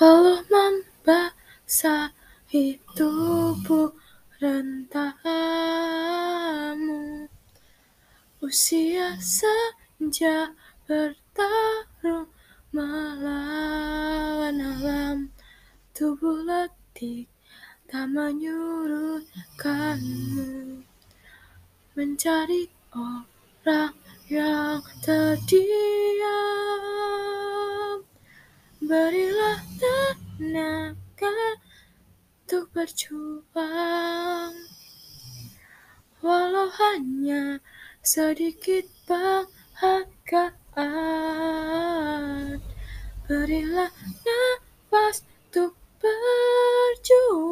Peluh membasahi tubuh rentamu Usia senja bertarung melawan alam Tubuh letih tak menyurutkanmu. Mencari orang yang terdiam Berilah tenaga untuk berjuang. Walau hanya sedikit penghargaan Berilah nafas untuk berjuang